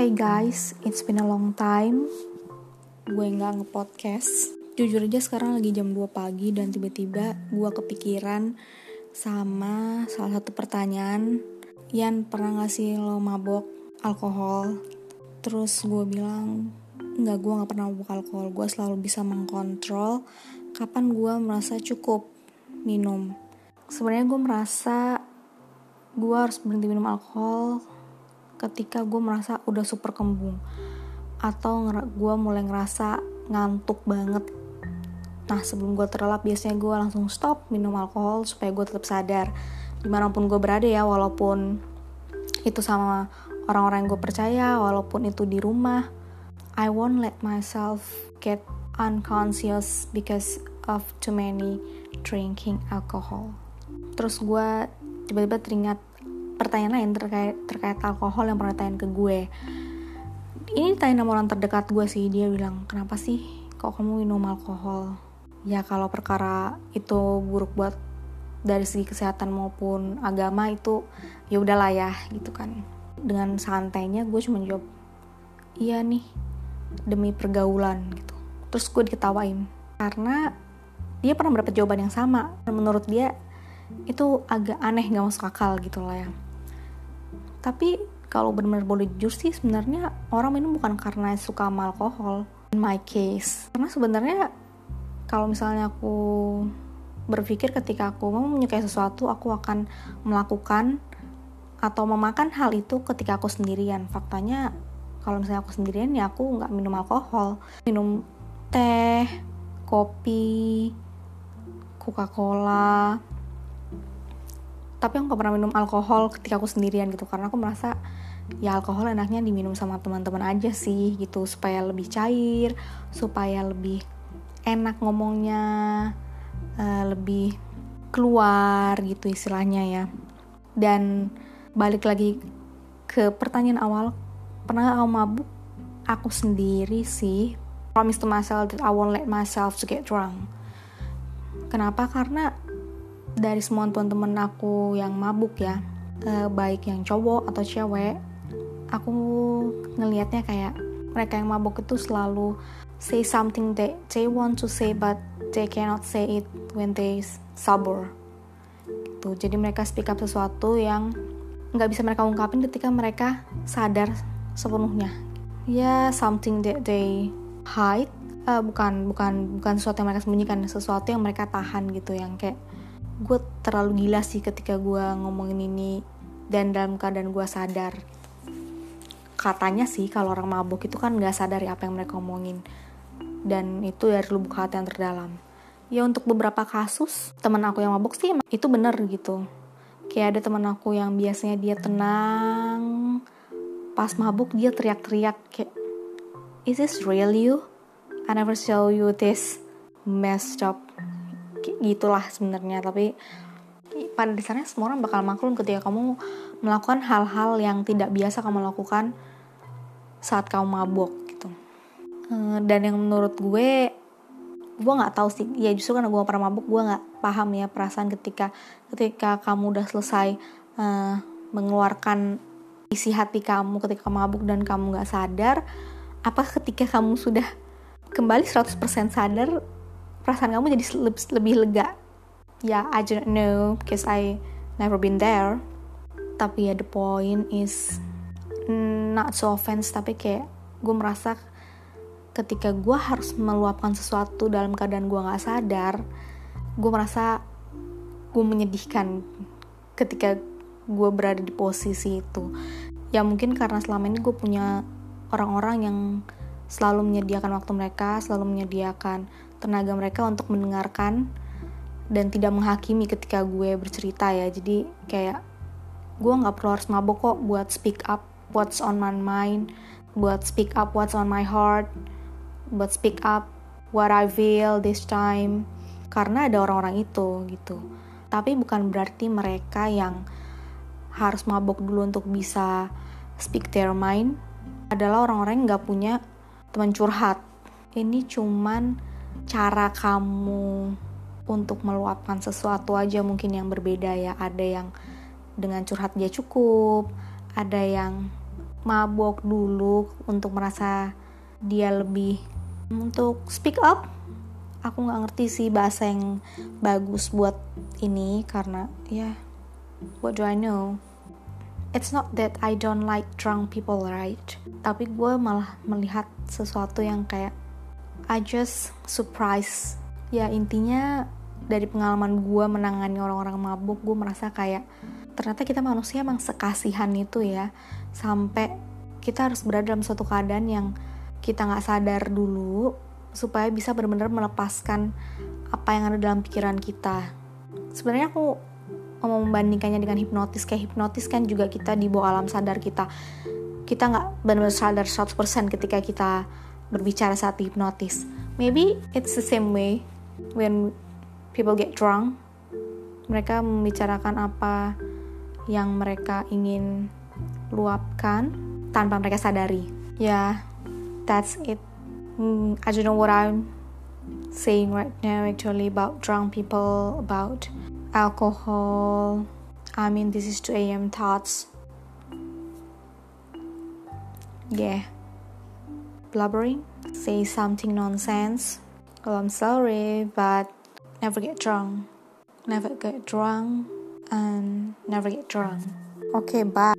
Hey guys, it's been a long time. Gue nggak nge-podcast. Jujur aja sekarang lagi jam 2 pagi Dan tiba-tiba gue kepikiran Sama salah satu pertanyaan. Yan pernah gak sih lo mabok alkohol? Terus gue bilang Nggak, gue gak pernah mabok alkohol. Gue selalu bisa mengkontrol Kapan gue merasa cukup minum. Sebenarnya gue merasa Gue harus berhenti minum alkohol ketika gue merasa udah super kembung. Atau gue mulai ngerasa ngantuk banget. Nah sebelum gue terlelap biasanya gue langsung stop minum alkohol supaya gue tetap sadar. Di mana pun gue berada ya walaupun itu sama orang-orang yang gue percaya walaupun itu di rumah I won't let myself get unconscious because of too many drinking alcohol. Terus gue tiba-tiba teringat pertanyaan lain terkait terkait alkohol yang pernah tanya ke gue. Ini tanya sama orang terdekat gue sih dia bilang kenapa sih kok kamu minum alkohol? Ya kalau perkara itu buruk buat dari segi kesehatan maupun agama itu ya udahlah ya gitu kan. Dengan santainya gue cuma jawab iya nih demi pergaulan gitu. Terus gue diketawain karena dia pernah mendapat jawaban yang sama. Menurut dia itu agak aneh gak masuk akal gitu lah ya tapi kalau benar-benar boleh jujur sih sebenarnya orang minum bukan karena suka sama alkohol. In my case. Karena sebenarnya kalau misalnya aku berpikir ketika aku mau menyukai sesuatu aku akan melakukan atau memakan hal itu ketika aku sendirian. Faktanya kalau misalnya aku sendirian ya aku nggak minum alkohol. Minum teh kopi coca cola tapi aku gak pernah minum alkohol ketika aku sendirian gitu karena aku merasa ya alkohol enaknya diminum sama teman-teman aja sih gitu. Supaya lebih cair supaya lebih enak ngomongnya uh, lebih keluar gitu istilahnya ya. Dan balik lagi ke pertanyaan awal pernah gak mabuk? Aku sendiri sih. Promise to myself that I won't let myself to get drunk. Kenapa? Karena dari semua teman-teman aku yang mabuk ya uh, baik yang cowok atau cewek aku ngelihatnya kayak mereka yang mabuk itu selalu say something that they want to say but they cannot say it when they sober. Gitu. Jadi mereka speak up sesuatu yang nggak bisa mereka ungkapin ketika mereka sadar sepenuhnya. Ya something that they hide uh, bukan bukan bukan sesuatu yang mereka sembunyikan sesuatu yang mereka tahan gitu yang kayak gue terlalu gila sih ketika gue ngomongin ini dan dalam keadaan gue sadar. Katanya sih kalau orang mabuk itu kan gak sadar ya apa yang mereka ngomongin dan itu dari lubuk hati yang terdalam. Ya untuk beberapa kasus teman aku yang mabuk sih itu bener gitu. Kayak ada teman aku yang biasanya dia tenang pas mabuk dia teriak-teriak kayak is this real you? I never show you this messed up gitulah sebenarnya. Tapi pada dasarnya semua orang bakal maklum ketika kamu melakukan hal-hal yang tidak biasa kamu lakukan saat kamu mabok gitu. Eh, dan yang menurut gue gue nggak tahu sih. Ya justru karena gue pernah mabuk gue nggak paham ya perasaan ketika ketika kamu udah selesai uh, mengeluarkan isi hati kamu ketika mabuk dan kamu nggak sadar apa ketika kamu sudah kembali 100% sadar perasaan kamu jadi lebih, lega? Ya yeah, I don't know because I never been there. Tapi ya the point is not so offense tapi kayak gue merasa ketika gue harus meluapkan sesuatu dalam keadaan gue nggak sadar gue merasa gue menyedihkan ketika gue berada di posisi itu. Ya mungkin karena selama ini gue punya orang-orang yang selalu menyediakan waktu mereka selalu menyediakan tenaga mereka untuk mendengarkan dan tidak menghakimi ketika gue bercerita ya. Jadi kayak gue nggak perlu harus mabok kok buat speak up what's on my mind buat speak up what's on my heart buat speak up what I feel this time. Karena ada orang-orang itu gitu. Tapi bukan berarti mereka yang harus mabok dulu untuk bisa speak their mind. Adalah orang-orang yang nggak punya teman curhat. Ini cuman cara kamu untuk meluapkan sesuatu aja mungkin yang berbeda ya. Ada yang dengan curhat dia cukup ada yang mabok dulu untuk merasa dia lebih untuk speak up. Aku nggak ngerti sih bahasa yang bagus buat ini karena ya yeah, what do I know? It's not that I don't like drunk people right? Tapi gue malah melihat sesuatu yang kayak I just surprise. Ya intinya dari pengalaman gue menangani orang-orang mabuk gue merasa kayak ternyata kita manusia emang sekasihan itu ya. Sampai kita harus berada dalam suatu keadaan yang kita nggak sadar dulu supaya bisa benar-benar melepaskan apa yang ada dalam pikiran kita. Sebenarnya aku mau membandingkannya dengan hipnotis. Kayak hipnotis kan juga kita di bawah alam sadar kita. Kita nggak benar-benar sadar 100% ketika kita berbicara saat hipnotis maybe it's the same way when people get drunk mereka membicarakan apa yang mereka ingin luapkan tanpa mereka sadari ya yeah, that's it mm, I don't know what I'm saying right now actually about drunk people, about alcohol. I mean, this is 2 a.m. thoughts. Yeah. Blubbering, say something nonsense. Well, I'm sorry, but never get drunk. Never get drunk and never get drunk. Okay, bye.